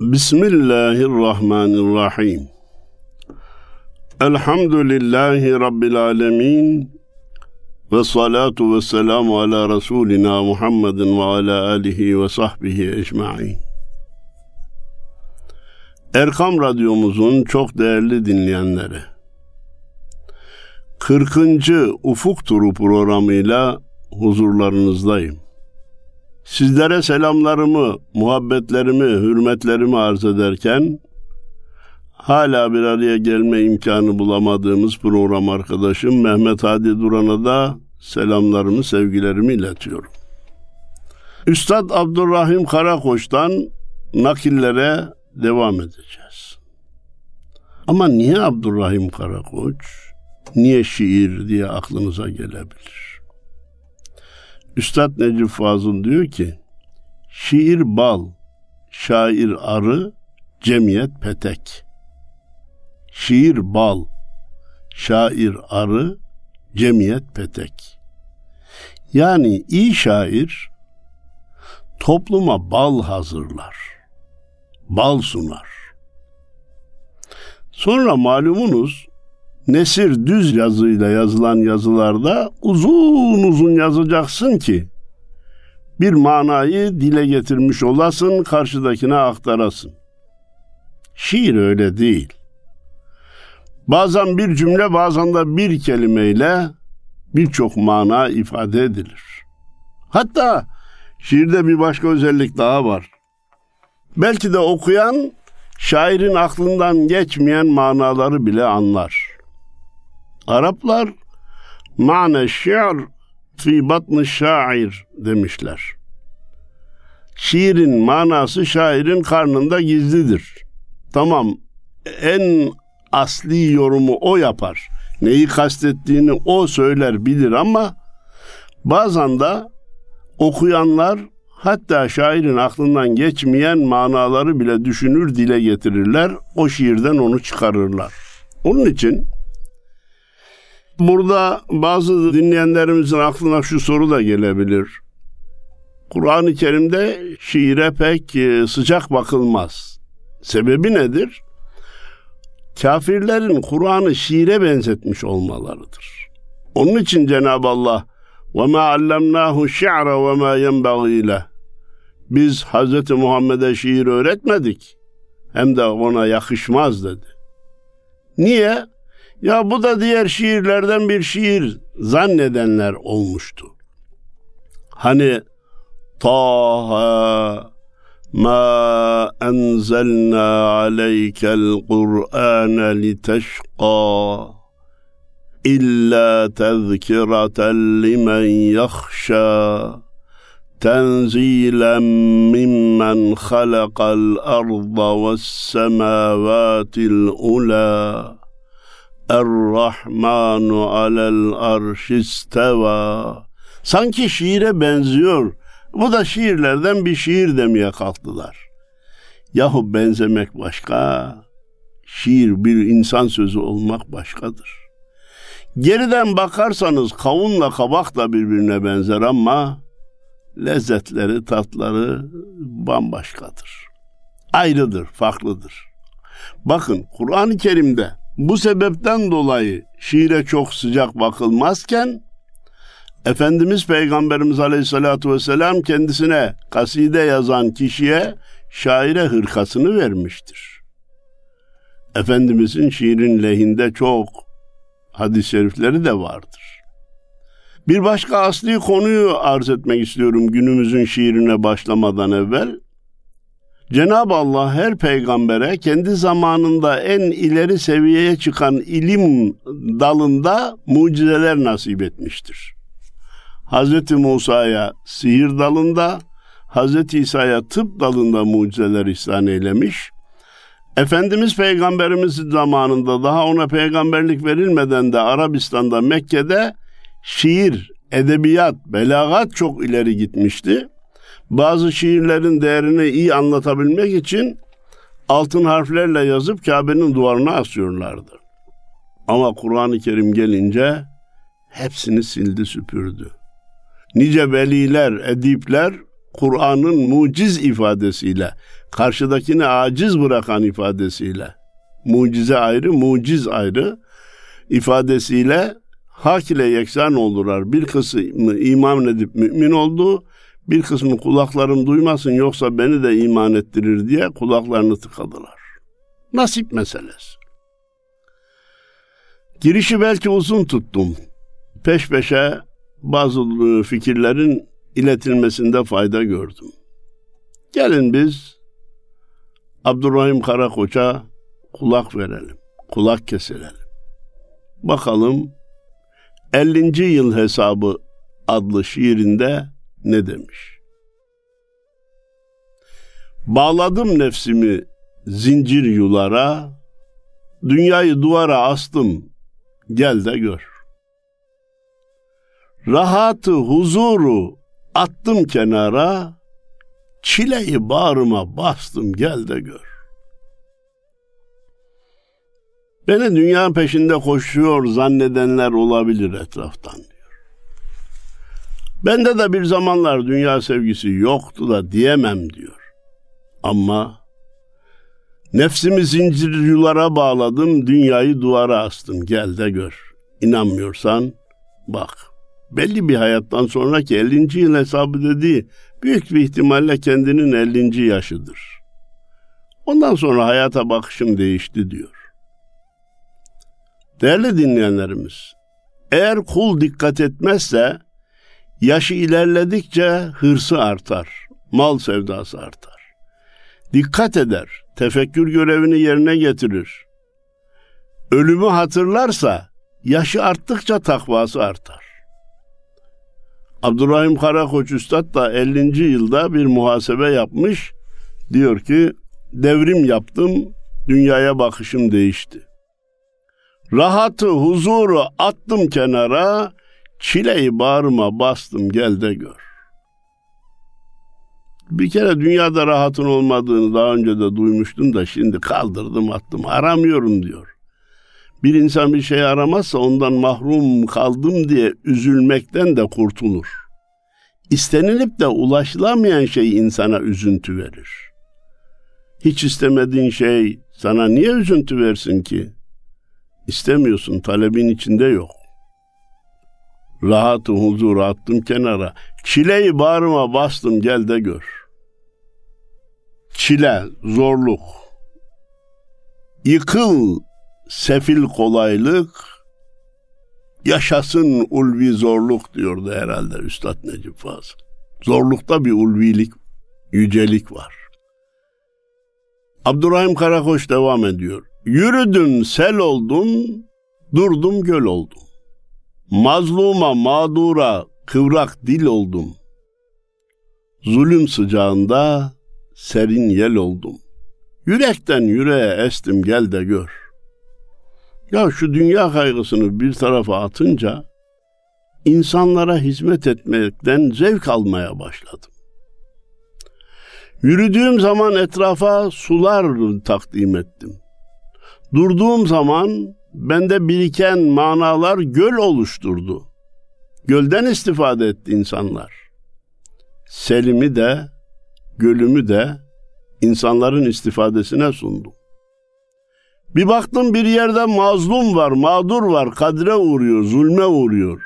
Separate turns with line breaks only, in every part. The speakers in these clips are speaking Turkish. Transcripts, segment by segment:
Bismillahirrahmanirrahim. Elhamdülillahi Rabbil alemin. Ve salatu ve selamu ala Resulina Muhammedin ve ala alihi ve sahbihi ecma'in. Erkam Radyomuzun çok değerli dinleyenleri, 40. Ufuk Turu programıyla huzurlarınızdayım. Sizlere selamlarımı, muhabbetlerimi, hürmetlerimi arz ederken hala bir araya gelme imkanı bulamadığımız program arkadaşım Mehmet Hadi Duran'a da selamlarımı, sevgilerimi iletiyorum. Üstad Abdurrahim Karakoç'tan nakillere devam edeceğiz. Ama niye Abdurrahim Karakoç, niye şiir diye aklınıza gelebilir. Üstad Necip Fazıl diyor ki, şiir bal, şair arı, cemiyet petek. Şiir bal, şair arı, cemiyet petek. Yani iyi şair topluma bal hazırlar, bal sunar. Sonra malumunuz nesir düz yazıyla yazılan yazılarda uzun uzun yazacaksın ki bir manayı dile getirmiş olasın, karşıdakine aktarasın. Şiir öyle değil. Bazen bir cümle, bazen de bir kelimeyle birçok mana ifade edilir. Hatta şiirde bir başka özellik daha var. Belki de okuyan şairin aklından geçmeyen manaları bile anlar. Araplar mane şi'r fi batnı şair demişler. Şiirin manası şairin karnında gizlidir. Tamam en asli yorumu o yapar. Neyi kastettiğini o söyler bilir ama bazen de okuyanlar hatta şairin aklından geçmeyen manaları bile düşünür dile getirirler. O şiirden onu çıkarırlar. Onun için Burada bazı dinleyenlerimizin aklına şu soru da gelebilir. Kur'an-ı Kerim'de şiire pek e, sıcak bakılmaz. Sebebi nedir? Kafirlerin Kur'an'ı şiire benzetmiş olmalarıdır. Onun için Cenab-ı Allah وَمَا عَلَّمْنَاهُ شِعْرَ وَمَا يَنْبَغِي Biz Hz. Muhammed'e şiir öğretmedik. Hem de ona yakışmaz dedi. Niye? Ya bu da diğer şiirlerden bir şiir zannedenler olmuştu. Hani Taha ma enzelna aleykel Kur'an liteşqa illa tezkireten limen yahşa تنزيلا ممن خلق الارض والسماوات الأولى Er-Rahmanu alel arşisteva. Sanki şiire benziyor. Bu da şiirlerden bir şiir demeye kalktılar. Yahu benzemek başka, şiir bir insan sözü olmak başkadır. Geriden bakarsanız kavunla kabak da birbirine benzer ama lezzetleri, tatları bambaşkadır. Ayrıdır, farklıdır. Bakın Kur'an-ı Kerim'de bu sebepten dolayı şiire çok sıcak bakılmazken Efendimiz Peygamberimiz Aleyhisselatü Vesselam kendisine kaside yazan kişiye şaire hırkasını vermiştir. Efendimizin şiirin lehinde çok hadis-i şerifleri de vardır. Bir başka asli konuyu arz etmek istiyorum günümüzün şiirine başlamadan evvel. Cenab-ı Allah her peygambere kendi zamanında en ileri seviyeye çıkan ilim dalında mucizeler nasip etmiştir. Hz. Musa'ya sihir dalında, Hz. İsa'ya tıp dalında mucizeler ihsan eylemiş. Efendimiz Peygamberimiz zamanında daha ona peygamberlik verilmeden de Arabistan'da Mekke'de şiir, edebiyat, belagat çok ileri gitmişti bazı şiirlerin değerini iyi anlatabilmek için altın harflerle yazıp Kabe'nin duvarına asıyorlardı. Ama Kur'an-ı Kerim gelince hepsini sildi süpürdü. Nice veliler, edipler Kur'an'ın muciz ifadesiyle karşıdakini aciz bırakan ifadesiyle mucize ayrı, muciz ayrı ifadesiyle hak ile yeksan oldular. Bir kısmı iman edip mümin oldu, bir kısmı kulaklarım duymasın yoksa beni de iman ettirir diye kulaklarını tıkadılar. Nasip meselesi. Girişi belki uzun tuttum. Peş peşe bazı e, fikirlerin iletilmesinde fayda gördüm. Gelin biz Abdurrahim Karakoç'a kulak verelim, kulak keselim. Bakalım 50. yıl hesabı adlı şiirinde ne demiş? Bağladım nefsimi zincir yulara, dünyayı duvara astım, gel de gör. Rahatı, huzuru attım kenara, çileyi bağrıma bastım, gel de gör. Beni dünya peşinde koşuyor zannedenler olabilir etraftan. Bende de bir zamanlar dünya sevgisi yoktu da diyemem diyor. Ama nefsimi zincir yulara bağladım, dünyayı duvara astım. Gel de gör. İnanmıyorsan bak. Belli bir hayattan sonraki 50. yıl hesabı dediği büyük bir ihtimalle kendinin 50. yaşıdır. Ondan sonra hayata bakışım değişti diyor. Değerli dinleyenlerimiz, eğer kul dikkat etmezse yaşı ilerledikçe hırsı artar, mal sevdası artar. Dikkat eder, tefekkür görevini yerine getirir. Ölümü hatırlarsa yaşı arttıkça takvası artar. Abdurrahim Karakoç Üstad da 50. yılda bir muhasebe yapmış. Diyor ki devrim yaptım, dünyaya bakışım değişti. Rahatı, huzuru attım kenara, çileyi bağrıma bastım gel de gör. Bir kere dünyada rahatın olmadığını daha önce de duymuştum da şimdi kaldırdım attım aramıyorum diyor. Bir insan bir şey aramazsa ondan mahrum kaldım diye üzülmekten de kurtulur. İstenilip de ulaşılamayan şey insana üzüntü verir. Hiç istemediğin şey sana niye üzüntü versin ki? İstemiyorsun, talebin içinde yok. Rahatı huzuru attım kenara. Çileyi bağrıma bastım gel de gör. Çile, zorluk. Yıkıl sefil kolaylık, yaşasın ulvi zorluk diyordu herhalde Üstad Necip Fazıl. Zorlukta bir ulvilik, yücelik var. Abdurrahim Karakoç devam ediyor. Yürüdüm sel oldum, durdum göl oldum. Mazluma, mağdura, kıvrak dil oldum. Zulüm sıcağında serin yel oldum. Yürekten yüreğe estim gel de gör. Ya şu dünya kaygısını bir tarafa atınca insanlara hizmet etmekten zevk almaya başladım. Yürüdüğüm zaman etrafa sular takdim ettim. Durduğum zaman bende biriken manalar göl oluşturdu. Gölden istifade etti insanlar. Selimi de, gölümü de insanların istifadesine sundum. Bir baktım bir yerde mazlum var, mağdur var, kadre uğruyor, zulme uğruyor.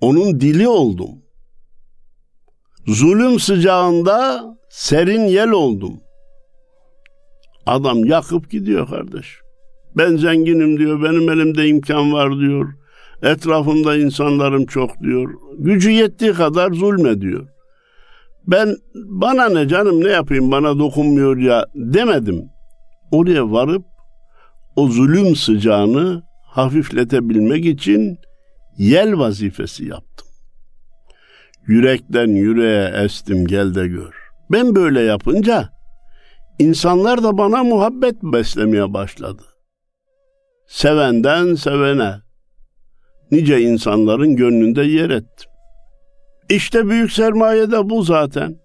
Onun dili oldum. Zulüm sıcağında serin yel oldum. Adam yakıp gidiyor kardeş. Ben zenginim diyor, benim elimde imkan var diyor. Etrafımda insanlarım çok diyor. Gücü yettiği kadar zulme diyor. Ben bana ne canım ne yapayım bana dokunmuyor ya demedim. Oraya varıp o zulüm sıcağını hafifletebilmek için yel vazifesi yaptım. Yürekten yüreğe estim gel de gör. Ben böyle yapınca insanlar da bana muhabbet beslemeye başladı sevenden sevene nice insanların gönlünde yer ettim. İşte büyük sermaye de bu zaten.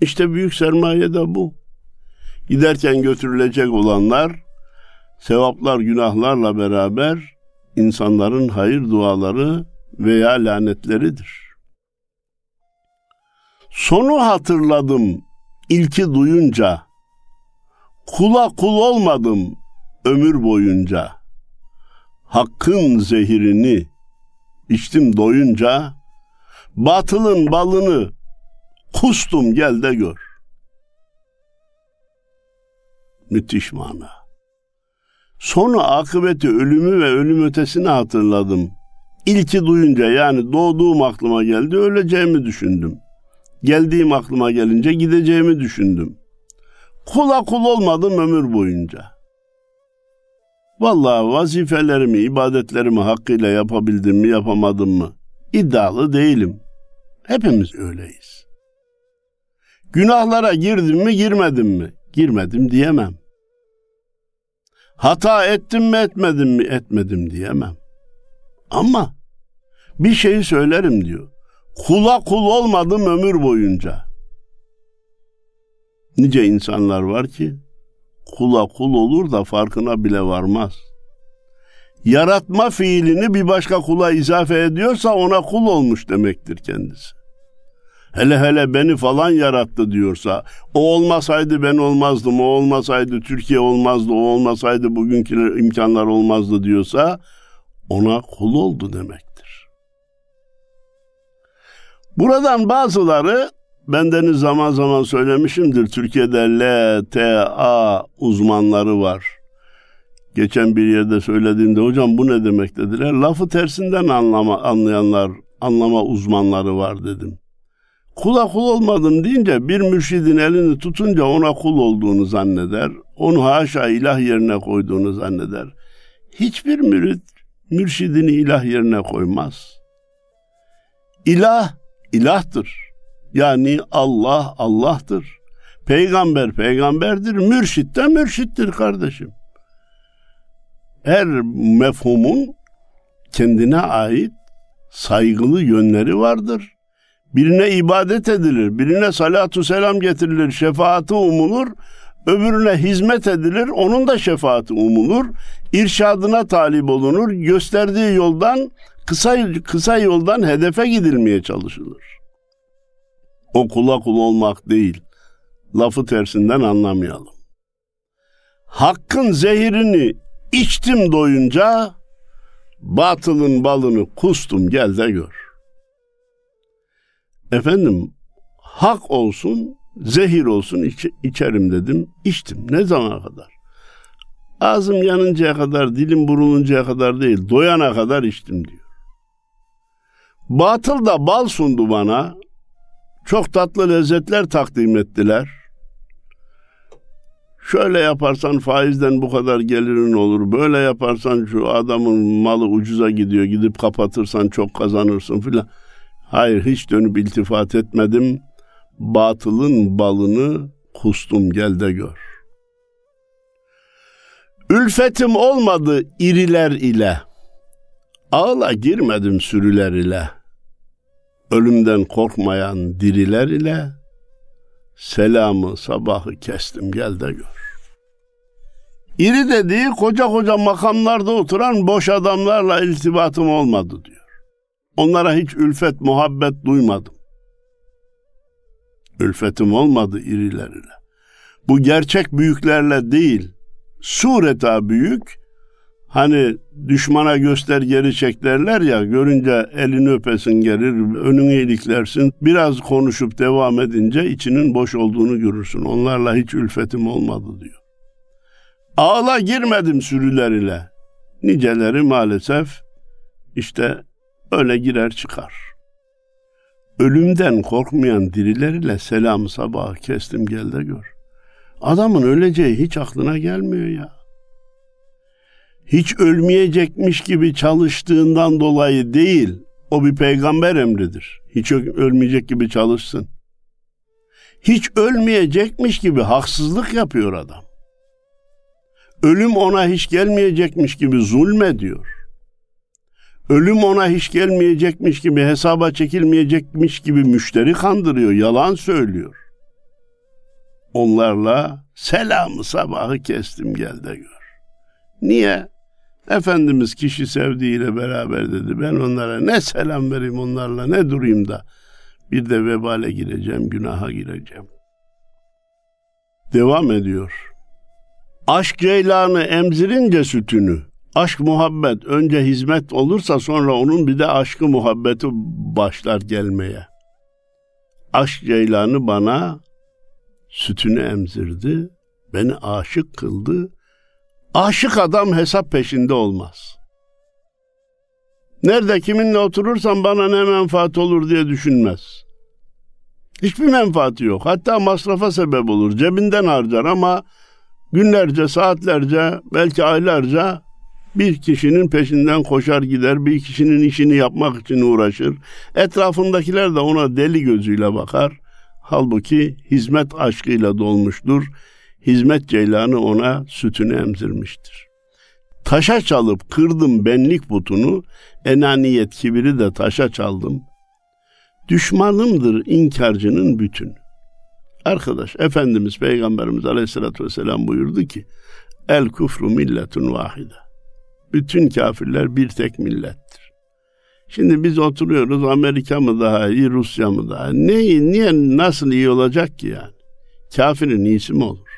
İşte büyük sermaye de bu. Giderken götürülecek olanlar sevaplar günahlarla beraber insanların hayır duaları veya lanetleridir. Sonu hatırladım ilki duyunca, kula kul olmadım ömür boyunca. Hakkın zehirini içtim doyunca, batılın balını kustum gel de gör. Müthiş mana. Sonra akıbeti ölümü ve ölüm ötesini hatırladım. İlki duyunca yani doğduğum aklıma geldi öleceğimi düşündüm. Geldiğim aklıma gelince gideceğimi düşündüm. Kula kul olmadım ömür boyunca. Vallahi vazifelerimi, ibadetlerimi hakkıyla yapabildim mi, yapamadım mı? İddialı değilim. Hepimiz öyleyiz. Günahlara girdim mi, girmedim mi? Girmedim diyemem. Hata ettim mi, etmedim mi? Etmedim diyemem. Ama bir şeyi söylerim diyor. Kula kul olmadım ömür boyunca. Nice insanlar var ki kula kul olur da farkına bile varmaz. Yaratma fiilini bir başka kula izafe ediyorsa ona kul olmuş demektir kendisi. Hele hele beni falan yarattı diyorsa, o olmasaydı ben olmazdım, o olmasaydı Türkiye olmazdı, o olmasaydı bugünkü imkanlar olmazdı diyorsa, ona kul oldu demektir. Buradan bazıları bendeniz zaman zaman söylemişimdir. Türkiye'de LTA uzmanları var. Geçen bir yerde söylediğimde hocam bu ne demek dediler. Lafı tersinden anlama anlayanlar, anlama uzmanları var dedim. Kula kul olmadım deyince bir mürşidin elini tutunca ona kul olduğunu zanneder. Onu haşa ilah yerine koyduğunu zanneder. Hiçbir mürit mürşidini ilah yerine koymaz. İlah, ilahtır. Yani Allah, Allah'tır. Peygamber, peygamberdir. Mürşit de mürşittir kardeşim. Her mefhumun kendine ait saygılı yönleri vardır. Birine ibadet edilir, birine salatu selam getirilir, şefaati umulur, öbürüne hizmet edilir, onun da şefaati umulur, irşadına talip olunur, gösterdiği yoldan kısa kısa yoldan hedefe gidilmeye çalışılır. O kula kul olmak değil. Lafı tersinden anlamayalım. Hakkın zehirini içtim doyunca batılın balını kustum gel de gör. Efendim hak olsun zehir olsun iç, içerim dedim içtim ne zamana kadar? Ağzım yanıncaya kadar dilim buruluncaya kadar değil doyana kadar içtim diyor. Batıl da bal sundu bana çok tatlı lezzetler takdim ettiler. Şöyle yaparsan faizden bu kadar gelirin olur. Böyle yaparsan şu adamın malı ucuza gidiyor. Gidip kapatırsan çok kazanırsın filan. Hayır hiç dönüp iltifat etmedim. Batılın balını kustum gel de gör. Ülfetim olmadı iriler ile. Ağla girmedim sürüler ile.'' Ölümden korkmayan diriler ile selamı sabahı kestim gel de gör. İri dediği koca koca makamlarda oturan boş adamlarla iltibatım olmadı diyor. Onlara hiç ülfet, muhabbet duymadım. Ülfetim olmadı irilerle. Bu gerçek büyüklerle değil, sureta büyük, Hani düşmana göster geri çek derler ya görünce elini öpesin gelir önünü iyiliklersin biraz konuşup devam edince içinin boş olduğunu görürsün onlarla hiç ülfetim olmadı diyor. Ağla girmedim sürüler ile niceleri maalesef işte öyle girer çıkar. Ölümden korkmayan diriler ile selam sabah kestim gel de gör. Adamın öleceği hiç aklına gelmiyor ya hiç ölmeyecekmiş gibi çalıştığından dolayı değil, o bir peygamber emridir. Hiç ölmeyecek gibi çalışsın. Hiç ölmeyecekmiş gibi haksızlık yapıyor adam. Ölüm ona hiç gelmeyecekmiş gibi zulmediyor. Ölüm ona hiç gelmeyecekmiş gibi hesaba çekilmeyecekmiş gibi müşteri kandırıyor, yalan söylüyor. Onlarla selamı sabahı kestim gel de gör. Niye? Efendimiz kişi sevdiğiyle beraber dedi. Ben onlara ne selam vereyim onlarla ne durayım da bir de vebale gireceğim, günaha gireceğim. Devam ediyor. Aşk ceylanı emzirince sütünü, aşk muhabbet önce hizmet olursa sonra onun bir de aşkı muhabbeti başlar gelmeye. Aşk ceylanı bana sütünü emzirdi, beni aşık kıldı. Aşık adam hesap peşinde olmaz. Nerede kiminle oturursam bana ne menfaat olur diye düşünmez. Hiçbir menfaati yok. Hatta masrafa sebep olur. Cebinden harcar ama günlerce, saatlerce, belki aylarca bir kişinin peşinden koşar gider, bir kişinin işini yapmak için uğraşır. Etrafındakiler de ona deli gözüyle bakar. Halbuki hizmet aşkıyla dolmuştur. Hizmet ceylanı ona sütünü emzirmiştir. Taşa çalıp kırdım benlik butunu, enaniyet kibiri de taşa çaldım. Düşmanımdır inkarcının bütün. Arkadaş Efendimiz Peygamberimiz Aleyhisselatü Vesselam buyurdu ki El kufru milletun vahide. Bütün kafirler bir tek millettir. Şimdi biz oturuyoruz Amerika mı daha iyi Rusya mı daha iyi? Ne, niye nasıl iyi olacak ki yani? Kafirin iyisi mi olur?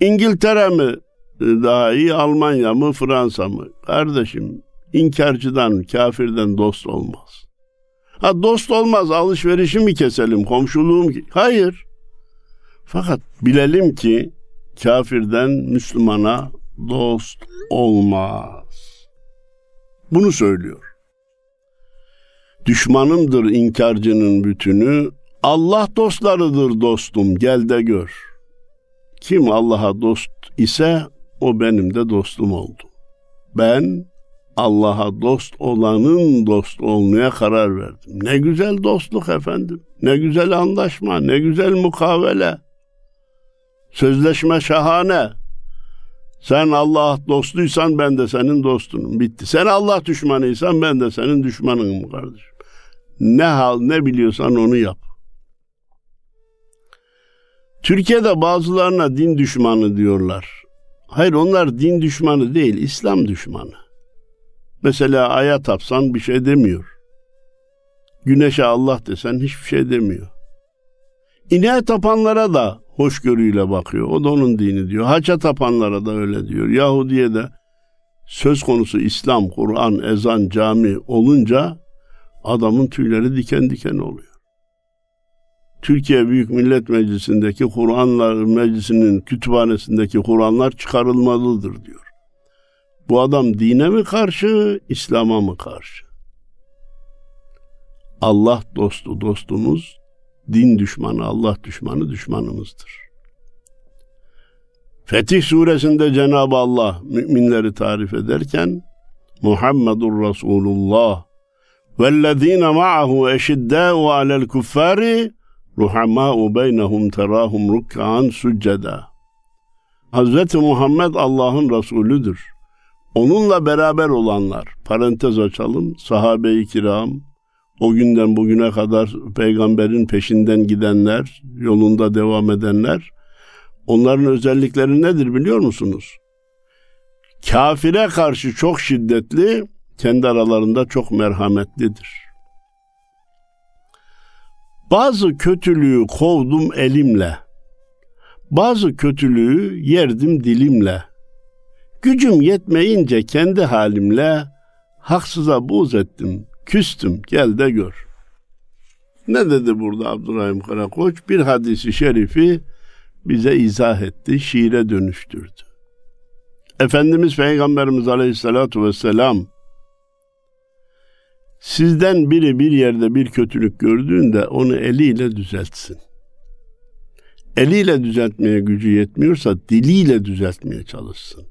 İngiltere mi daha iyi Almanya mı Fransa mı? Kardeşim inkarcıdan kafirden dost olmaz. Ha dost olmaz alışverişi mi keselim komşuluğum ki? Hayır. Fakat bilelim ki kafirden Müslümana dost olmaz. Bunu söylüyor. Düşmanımdır inkarcının bütünü, Allah dostlarıdır dostum gel de gör. Kim Allah'a dost ise o benim de dostum oldu. Ben Allah'a dost olanın dost olmaya karar verdim. Ne güzel dostluk efendim. Ne güzel anlaşma, ne güzel mukavele. Sözleşme şahane. Sen Allah dostuysan ben de senin dostunum. Bitti. Sen Allah düşmanıysan ben de senin düşmanınım kardeşim. Ne hal ne biliyorsan onu yap. Türkiye'de bazılarına din düşmanı diyorlar. Hayır onlar din düşmanı değil, İslam düşmanı. Mesela aya tapsan bir şey demiyor. Güneşe Allah desen hiçbir şey demiyor. İneğe tapanlara da hoşgörüyle bakıyor. O da onun dini diyor. Haça tapanlara da öyle diyor. Yahudiye de söz konusu İslam, Kur'an, ezan, cami olunca adamın tüyleri diken diken oluyor. Türkiye Büyük Millet Meclisi'ndeki Kur'anlar Meclisi'nin kütüphanesindeki Kur'anlar çıkarılmalıdır diyor. Bu adam dine mi karşı, İslam'a mı karşı? Allah dostu dostumuz, din düşmanı, Allah düşmanı düşmanımızdır. Fetih suresinde Cenab-ı Allah müminleri tarif ederken Muhammedur Resulullah vellezine ma'ahu eşiddâ'u alel kuffari ruhamâ'u beynehum terâhum rukkan succeda. Hazreti Muhammed Allah'ın Resulüdür. Onunla beraber olanlar, parantez açalım, sahabe-i kiram, o günden bugüne kadar peygamberin peşinden gidenler, yolunda devam edenler, onların özellikleri nedir biliyor musunuz? Kafire karşı çok şiddetli, kendi aralarında çok merhametlidir. Bazı kötülüğü kovdum elimle, bazı kötülüğü yerdim dilimle.'' Gücüm yetmeyince kendi halimle haksıza buğz ettim, küstüm, gel de gör. Ne dedi burada Abdurrahim Karakoç? Bir hadisi şerifi bize izah etti, şiire dönüştürdü. Efendimiz Peygamberimiz Aleyhisselatü Vesselam sizden biri bir yerde bir kötülük gördüğünde onu eliyle düzeltsin. Eliyle düzeltmeye gücü yetmiyorsa diliyle düzeltmeye çalışsın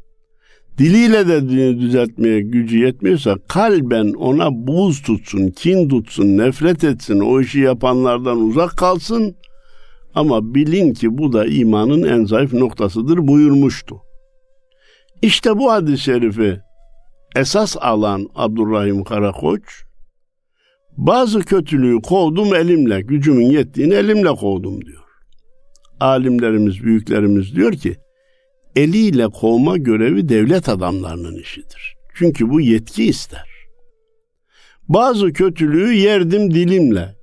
diliyle de düzeltmeye gücü yetmiyorsa kalben ona buz tutsun, kin tutsun, nefret etsin, o işi yapanlardan uzak kalsın. Ama bilin ki bu da imanın en zayıf noktasıdır buyurmuştu. İşte bu hadis-i şerifi esas alan Abdurrahim Karakoç, bazı kötülüğü kovdum elimle, gücümün yettiğini elimle kovdum diyor. Alimlerimiz, büyüklerimiz diyor ki, eliyle kovma görevi devlet adamlarının işidir. Çünkü bu yetki ister. Bazı kötülüğü yerdim dilimle.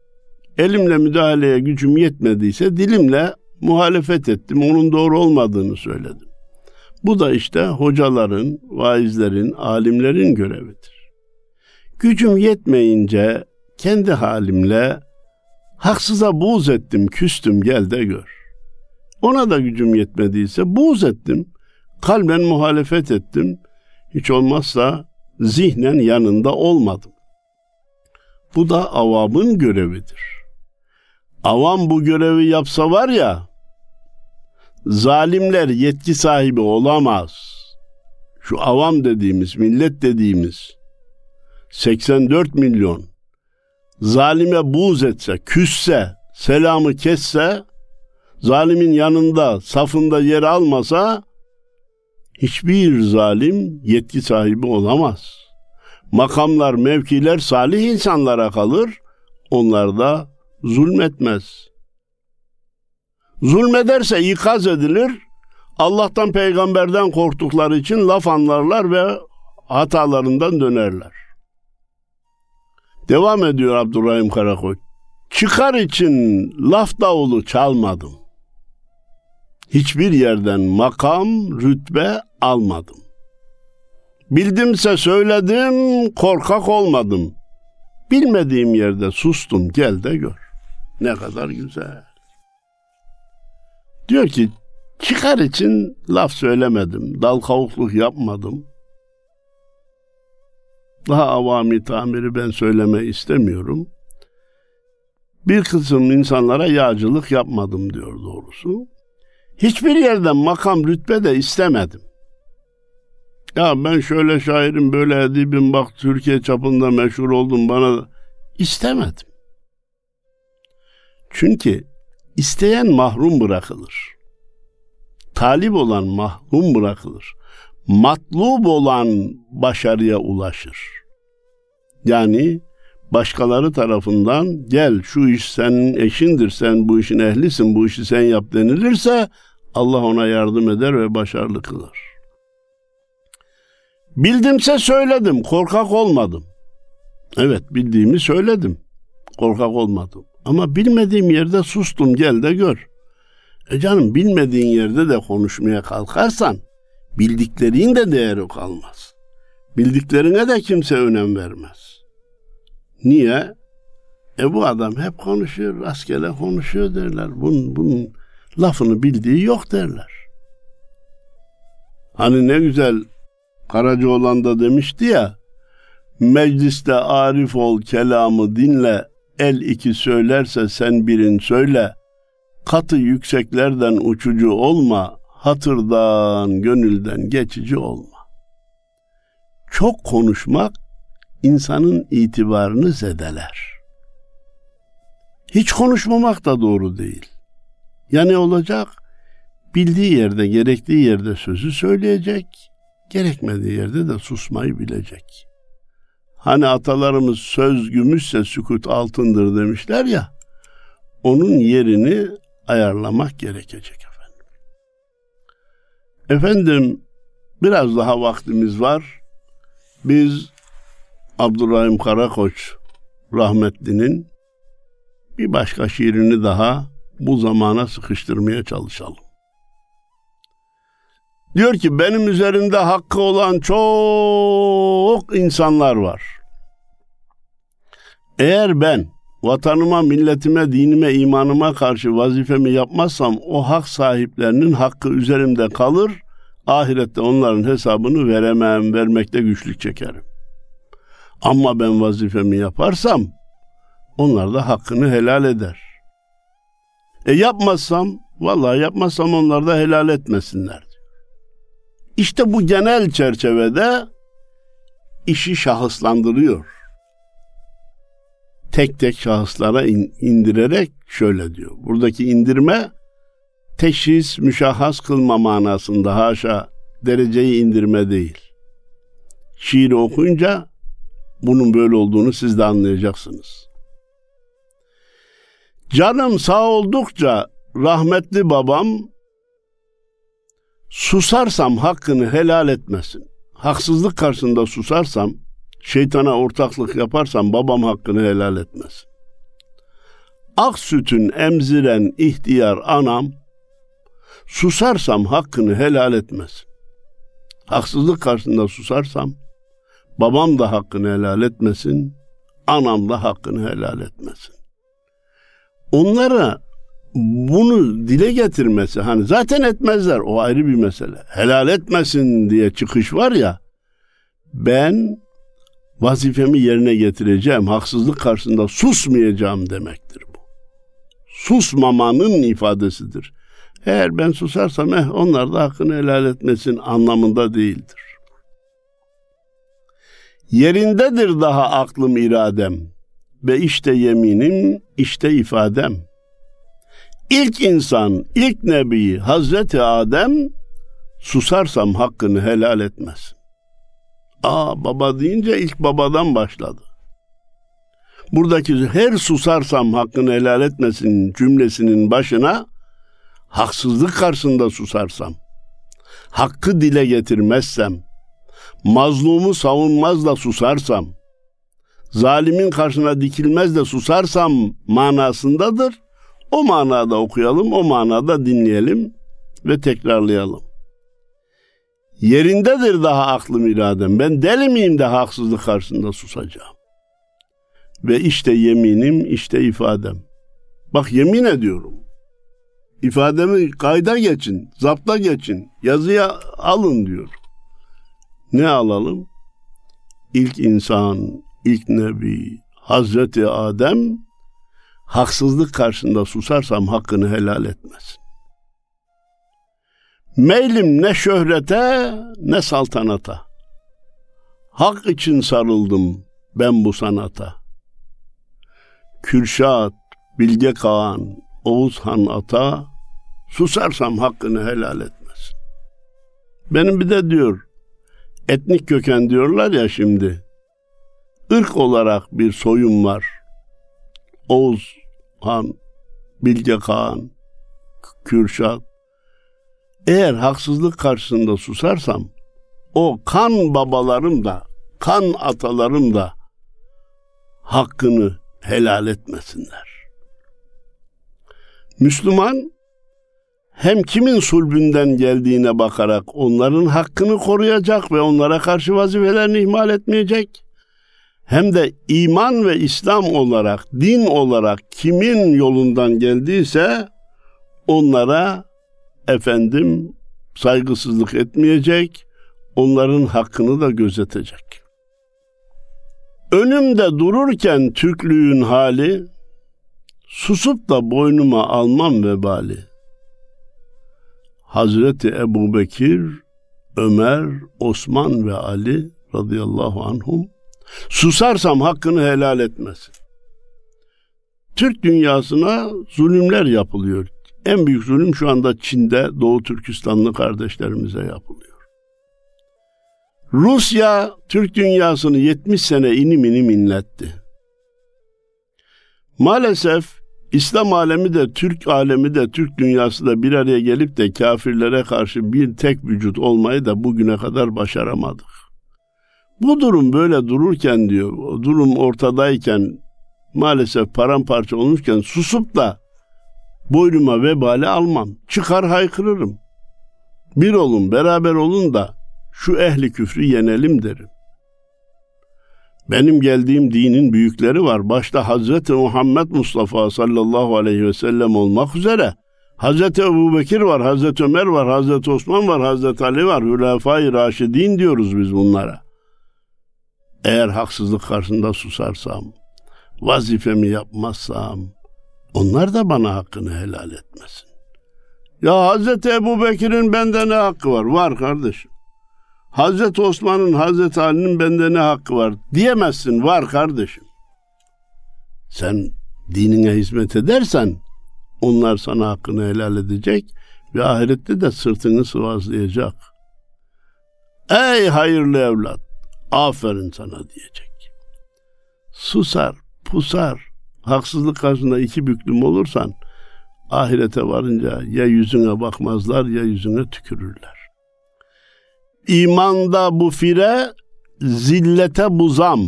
Elimle müdahaleye gücüm yetmediyse dilimle muhalefet ettim. Onun doğru olmadığını söyledim. Bu da işte hocaların, vaizlerin, alimlerin görevidir. Gücüm yetmeyince kendi halimle haksıza buğz ettim, küstüm gel de gör. Ona da gücüm yetmediyse buğz ettim. Kalben muhalefet ettim. Hiç olmazsa zihnen yanında olmadım. Bu da avamın görevidir. Avam bu görevi yapsa var ya, zalimler yetki sahibi olamaz. Şu avam dediğimiz, millet dediğimiz 84 milyon zalime buğz etse, küsse, selamı kesse, zalimin yanında, safında yer almasa hiçbir zalim yetki sahibi olamaz. Makamlar, mevkiler salih insanlara kalır. Onlar da zulmetmez. Zulmederse ikaz edilir. Allah'tan peygamberden korktukları için laf anlarlar ve hatalarından dönerler. Devam ediyor Abdurrahim Karakoç. Çıkar için laf davulu çalmadım. Hiçbir yerden makam, rütbe almadım. Bildimse söyledim, korkak olmadım. Bilmediğim yerde sustum, gel de gör. Ne kadar güzel. Diyor ki, çıkar için laf söylemedim, dal kavukluk yapmadım. Daha avami tamiri ben söyleme istemiyorum. Bir kısım insanlara yağcılık yapmadım diyor doğrusu. Hiçbir yerden makam rütbe de istemedim. Ya ben şöyle şairim, böyle edibim, bak Türkiye çapında meşhur oldum bana istemedim. Çünkü isteyen mahrum bırakılır. Talip olan mahrum bırakılır. Matlub olan başarıya ulaşır. Yani başkaları tarafından gel şu iş senin eşindir, sen bu işin ehlisin, bu işi sen yap denilirse Allah ona yardım eder ve başarılı kılar. Bildimse söyledim, korkak olmadım. Evet, bildiğimi söyledim. Korkak olmadım. Ama bilmediğim yerde sustum, gel de gör. E canım bilmediğin yerde de konuşmaya kalkarsan bildiklerin de değeri kalmaz. Bildiklerine de kimse önem vermez. Niye? E bu adam hep konuşuyor, rastgele konuşuyor derler. Bunun, bunun lafını bildiği yok derler. Hani ne güzel Karacaoğlan da demişti ya, mecliste arif ol kelamı dinle, el iki söylerse sen birin söyle, katı yükseklerden uçucu olma, hatırdan, gönülden geçici olma. Çok konuşmak insanın itibarını zedeler. Hiç konuşmamak da doğru değil. Ya ne olacak? Bildiği yerde, gerektiği yerde sözü söyleyecek, gerekmediği yerde de susmayı bilecek. Hani atalarımız söz gümüşse sükut altındır demişler ya, onun yerini ayarlamak gerekecek efendim. Biraz daha vaktimiz var. Biz Abdurrahim Karakoç rahmetlinin bir başka şiirini daha bu zamana sıkıştırmaya çalışalım. Diyor ki benim üzerimde hakkı olan çok insanlar var. Eğer ben vatanıma, milletime, dinime, imanıma karşı vazifemi yapmazsam o hak sahiplerinin hakkı üzerimde kalır. Ahirette onların hesabını veremem, vermekte güçlük çekerim. Ama ben vazifemi yaparsam onlar da hakkını helal eder. E yapmazsam, vallahi yapmazsam onlar da helal etmesinler. İşte bu genel çerçevede işi şahıslandırıyor. Tek tek şahıslara in, indirerek şöyle diyor. Buradaki indirme teşhis, müşahhas kılma manasında haşa dereceyi indirme değil. Şiiri okuyunca bunun böyle olduğunu siz de anlayacaksınız. Canım sağ oldukça rahmetli babam susarsam hakkını helal etmesin. Haksızlık karşısında susarsam, şeytana ortaklık yaparsam babam hakkını helal etmesin. Ak sütün emziren ihtiyar anam Susarsam hakkını helal etmez. Haksızlık karşısında susarsam babam da hakkını helal etmesin, anam da hakkını helal etmesin. Onlara bunu dile getirmesi hani zaten etmezler o ayrı bir mesele. Helal etmesin diye çıkış var ya ben vazifemi yerine getireceğim, haksızlık karşısında susmayacağım demektir bu. Susmamanın ifadesidir. Eğer ben susarsam eh onlar da hakkını helal etmesin anlamında değildir. Yerindedir daha aklım iradem ve işte yeminim, işte ifadem. İlk insan, ilk nebi Hazreti Adem susarsam hakkını helal etmez. Aa baba deyince ilk babadan başladı. Buradaki her susarsam hakkını helal etmesin cümlesinin başına haksızlık karşısında susarsam, hakkı dile getirmezsem, mazlumu savunmaz da susarsam, zalimin karşına dikilmez de susarsam manasındadır. O manada okuyalım, o manada dinleyelim ve tekrarlayalım. Yerindedir daha aklım iradem. Ben deli miyim de haksızlık karşısında susacağım. Ve işte yeminim, işte ifadem. Bak yemin ediyorum. İfademi kayda geçin, zapta geçin, yazıya alın diyor. Ne alalım? İlk insan, ilk nebi, Hazreti Adem haksızlık karşısında susarsam hakkını helal etmez. Meylim ne şöhrete ne saltanata. Hak için sarıldım ben bu sanata. Kürşat, Bilge Kağan, Oğuz Han Ata, susarsam hakkını helal etmez. Benim bir de diyor, etnik köken diyorlar ya şimdi. Irk olarak bir soyum var. Oğuz Han, Bilge Kağan, Kürşat. Eğer haksızlık karşısında susarsam, o kan babalarım da, kan atalarım da hakkını helal etmesinler. Müslüman hem kimin sulbünden geldiğine bakarak onların hakkını koruyacak ve onlara karşı vazifelerini ihmal etmeyecek. Hem de iman ve İslam olarak, din olarak kimin yolundan geldiyse onlara efendim saygısızlık etmeyecek, onların hakkını da gözetecek. Önümde dururken Türklüğün hali, susup da boynuma almam vebali.'' Hazreti Ebu Bekir, Ömer, Osman ve Ali radıyallahu anhum susarsam hakkını helal etmez. Türk dünyasına zulümler yapılıyor. En büyük zulüm şu anda Çin'de Doğu Türkistanlı kardeşlerimize yapılıyor. Rusya Türk dünyasını 70 sene inim inim inletti. Maalesef İslam alemi de Türk alemi de Türk dünyası da bir araya gelip de kafirlere karşı bir tek vücut olmayı da bugüne kadar başaramadık. Bu durum böyle dururken diyor, durum ortadayken maalesef paramparça olmuşken susup da boynuma vebali almam. Çıkar haykırırım. Bir olun, beraber olun da şu ehli küfrü yenelim derim. Benim geldiğim dinin büyükleri var. Başta Hazreti Muhammed Mustafa sallallahu aleyhi ve sellem olmak üzere. Hazreti Ebu Bekir var, Hazreti Ömer var, Hazreti Osman var, Hazreti Ali var. Hülefai Raşidin diyoruz biz bunlara. Eğer haksızlık karşısında susarsam, vazifemi yapmazsam, onlar da bana hakkını helal etmesin. Ya Hazreti Ebu Bekir'in bende ne hakkı var? Var kardeşim. Hazreti Osman'ın, Hazreti Ali'nin bende ne hakkı var diyemezsin. Var kardeşim. Sen dinine hizmet edersen onlar sana hakkını helal edecek ve ahirette de sırtını sıvazlayacak. Ey hayırlı evlat, aferin sana diyecek. Susar, pusar, haksızlık karşısında iki büklüm olursan ahirete varınca ya yüzüne bakmazlar ya yüzüne tükürürler. İmanda bu fire, zillete buzam.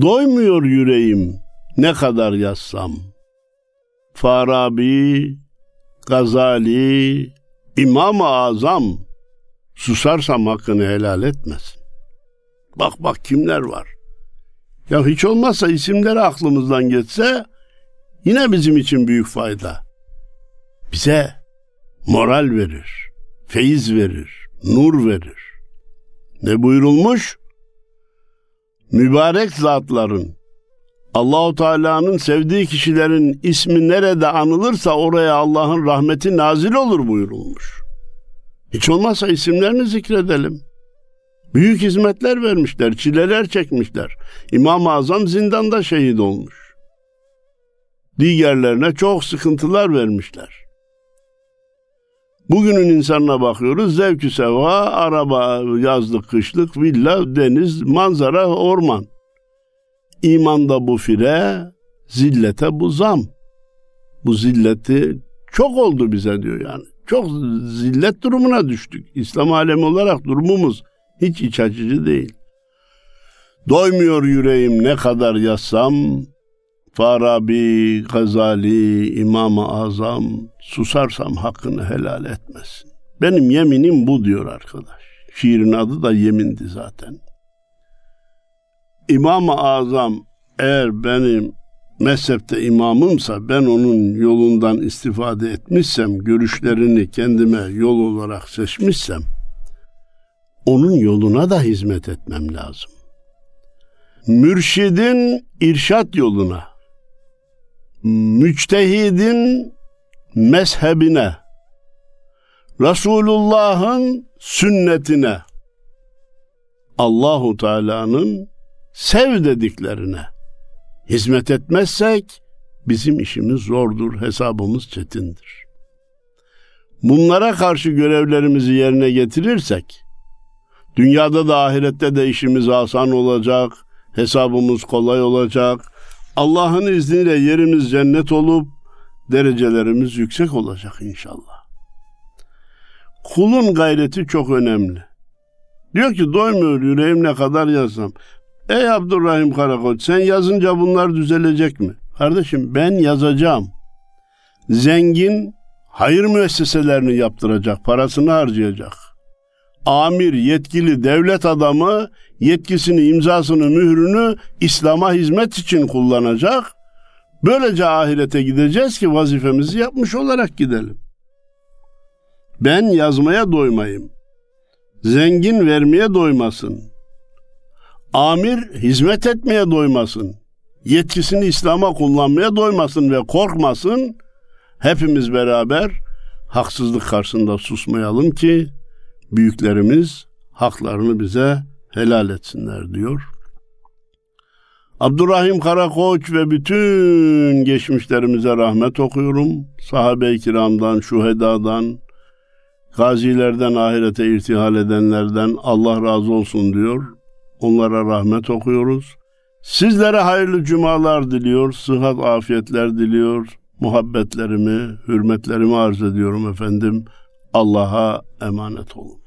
Doymuyor yüreğim ne kadar yazsam. Farabi, Gazali, İmam-ı Azam susarsam hakkını helal etmesin. Bak bak kimler var. Ya hiç olmazsa isimleri aklımızdan geçse yine bizim için büyük fayda. Bize moral verir, feyiz verir, nur verir. Ne buyurulmuş? Mübarek zatların Allahu Teala'nın sevdiği kişilerin ismi nerede anılırsa oraya Allah'ın rahmeti nazil olur buyurulmuş. Hiç olmazsa isimlerini zikredelim. Büyük hizmetler vermişler, çileler çekmişler. İmam-ı Azam zindanda şehit olmuş. Diğerlerine çok sıkıntılar vermişler. Bugünün insanına bakıyoruz. Zevkü seva, araba, yazlık, kışlık, villa, deniz, manzara, orman. İmanda bu fire, zillete bu zam. Bu zilleti çok oldu bize diyor yani. Çok zillet durumuna düştük. İslam alemi olarak durumumuz hiç iç açıcı değil. Doymuyor yüreğim ne kadar yazsam, Farabi, Gazali, İmam-ı Azam susarsam hakkını helal etmesin. Benim yeminim bu diyor arkadaş. Şiirin adı da yemindi zaten. İmam-ı Azam eğer benim mezhepte imamımsa ben onun yolundan istifade etmişsem, görüşlerini kendime yol olarak seçmişsem onun yoluna da hizmet etmem lazım. Mürşidin irşat yoluna, müçtehidin mezhebine, Resulullah'ın sünnetine, Allahu Teala'nın sev dediklerine hizmet etmezsek bizim işimiz zordur, hesabımız çetindir. Bunlara karşı görevlerimizi yerine getirirsek dünyada da ahirette de işimiz asan olacak, hesabımız kolay olacak. Allah'ın izniyle yerimiz cennet olup derecelerimiz yüksek olacak inşallah. Kulun gayreti çok önemli. Diyor ki doymuyor yüreğim ne kadar yazsam. Ey Abdurrahim Karakoç sen yazınca bunlar düzelecek mi? Kardeşim ben yazacağım. Zengin hayır müesseselerini yaptıracak, parasını harcayacak. Amir, yetkili devlet adamı yetkisini, imzasını, mührünü İslam'a hizmet için kullanacak. Böylece ahirete gideceğiz ki vazifemizi yapmış olarak gidelim. Ben yazmaya doymayayım. Zengin vermeye doymasın. Amir hizmet etmeye doymasın. Yetkisini İslam'a kullanmaya doymasın ve korkmasın. Hepimiz beraber haksızlık karşısında susmayalım ki büyüklerimiz haklarını bize helal etsinler diyor. Abdurrahim Karakoç ve bütün geçmişlerimize rahmet okuyorum. Sahabe-i kiramdan, şuhedadan, gazilerden, ahirete irtihal edenlerden Allah razı olsun diyor. Onlara rahmet okuyoruz. Sizlere hayırlı cumalar diliyor, sıhhat afiyetler diliyor. Muhabbetlerimi, hürmetlerimi arz ediyorum efendim. Allah'a emanet olunuz.